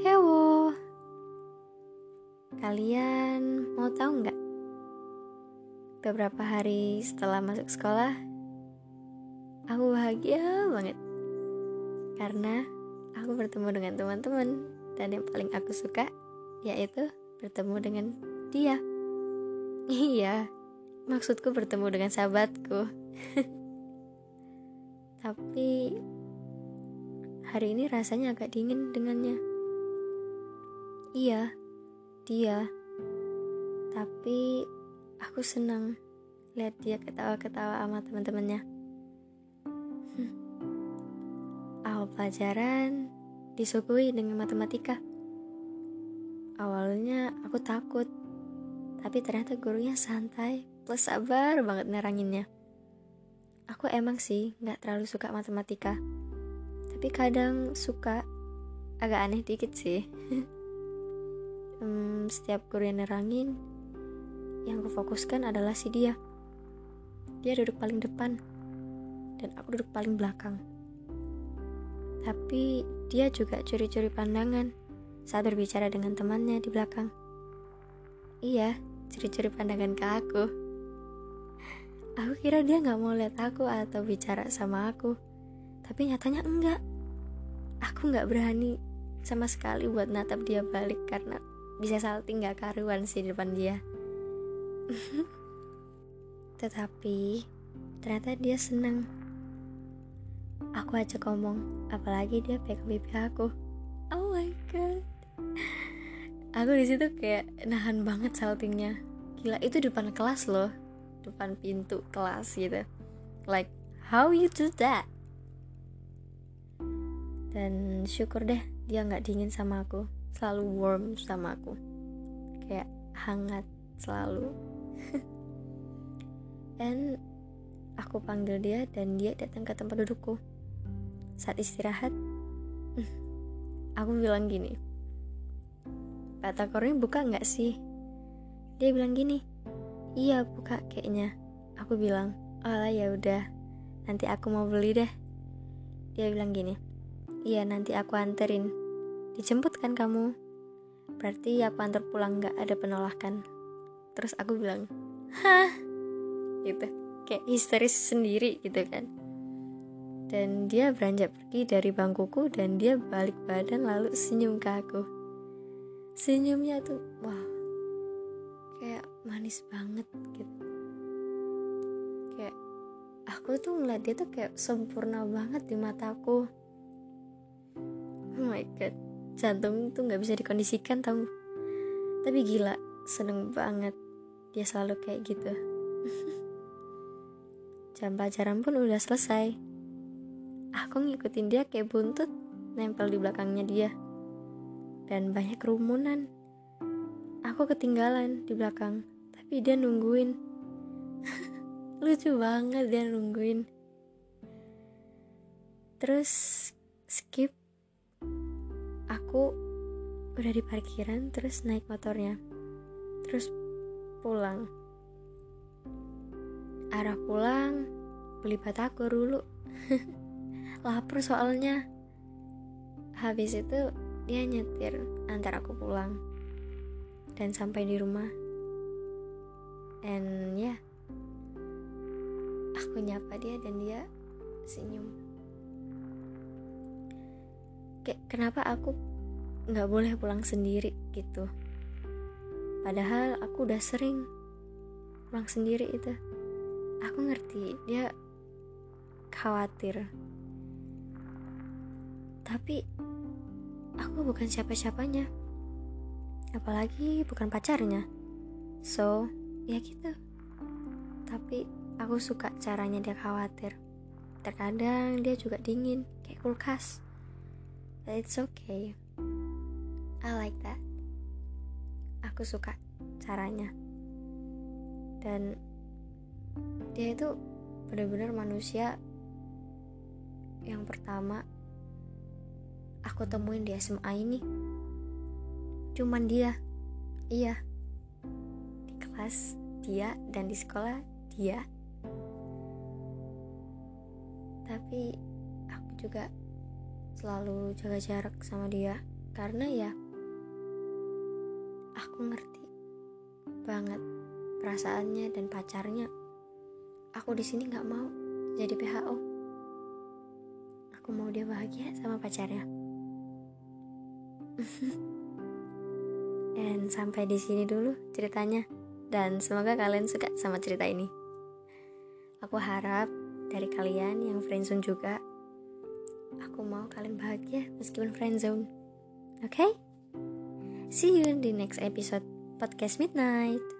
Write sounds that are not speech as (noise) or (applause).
Hewo, kalian mau tahu nggak? Beberapa hari setelah masuk sekolah, aku bahagia banget karena aku bertemu dengan teman-teman dan yang paling aku suka yaitu bertemu dengan dia. Iya, maksudku bertemu dengan sahabatku. (laughs) Tapi hari ini rasanya agak dingin dengannya. Iya, dia. Tapi aku senang lihat dia ketawa-ketawa sama teman-temannya. Hmm. (laughs) Awal pelajaran disuguhi dengan matematika. Awalnya aku takut, tapi ternyata gurunya santai plus sabar banget neranginnya. Aku emang sih nggak terlalu suka matematika tapi kadang suka agak aneh dikit sih (laughs) hmm, setiap guru yang nerangin yang kufokuskan adalah si dia. Dia duduk paling depan dan aku duduk paling belakang. Tapi dia juga curi-curi pandangan saat berbicara dengan temannya di belakang. Iya curi-curi pandangan ke aku. Aku kira dia nggak mau lihat aku atau bicara sama aku. Tapi nyatanya enggak. Aku nggak berani sama sekali buat natap dia balik karena bisa salting nggak karuan sih di depan dia? (laughs) Tetapi ternyata dia senang. Aku aja ngomong apalagi dia pegang pipi aku. Oh my god. Aku di situ kayak nahan banget saltingnya. Gila itu depan kelas loh. Depan pintu kelas gitu. Like how you do that? Dan syukur deh dia nggak dingin sama aku selalu warm sama aku. Kayak hangat selalu. (laughs) Dan aku panggil dia dan dia datang ke tempat dudukku. Saat istirahat (laughs) aku bilang gini batakornya buka nggak sih? Dia bilang gini iya buka kayaknya. Aku bilang oh ya udah nanti aku mau beli deh. Dia bilang gini Iya nanti aku anterin. Dijemput kan kamu? Berarti aku antar pulang gak ada penolakan? Terus aku bilang Hah? Gitu. Kayak histeris sendiri gitu kan. Dan dia beranjak pergi dari bangkuku Dan dia balik badan lalu senyum ke aku. Senyumnya tuh Wah Kayak manis banget gitu. Kayak Aku tuh ngeliat dia tuh kayak sempurna banget di mataku. Oh my god jantung tuh nggak bisa dikondisikan tau tapi gila seneng banget. Dia selalu kayak gitu. (laughs) Jam pelajaran pun udah selesai. Aku ngikutin dia kayak buntut nempel di belakangnya dia. Dan banyak kerumunan. Aku ketinggalan di belakang tapi dia nungguin. (laughs) Lucu banget dia nungguin. Terus skip aku udah di parkiran terus naik motornya. Terus pulang. Arah pulang beli batagor dulu. (laughs) Lapar soalnya. Habis itu dia nyetir antar aku pulang. Dan sampai di rumah. And ya. Yeah, aku nyapa dia dan dia senyum. Kayak kenapa aku nggak boleh pulang sendiri gitu. Padahal aku udah sering pulang sendiri itu. Aku ngerti dia khawatir. Tapi aku bukan siapa-siapanya. Apalagi bukan pacarnya. So ya gitu. Tapi aku suka caranya dia khawatir. Terkadang dia juga dingin kayak kulkas. But it's okay. I like that. Aku suka caranya. Dan dia itu benar-benar manusia yang pertama aku temuin di SMA ini. Cuman dia. Iya. Di kelas dia dan di sekolah dia. Tapi aku juga selalu jaga jarak sama dia karena ya aku ngerti banget perasaannya dan pacarnya. Aku di sini nggak mau jadi PHO aku mau dia bahagia sama pacarnya. (laughs) Dan sampai di sini dulu ceritanya. Dan semoga kalian suka sama cerita ini. Aku harap dari kalian yang friendzone juga aku mau kalian bahagia meskipun friendzone oke? okay? See you in the next episode. Podcast midnight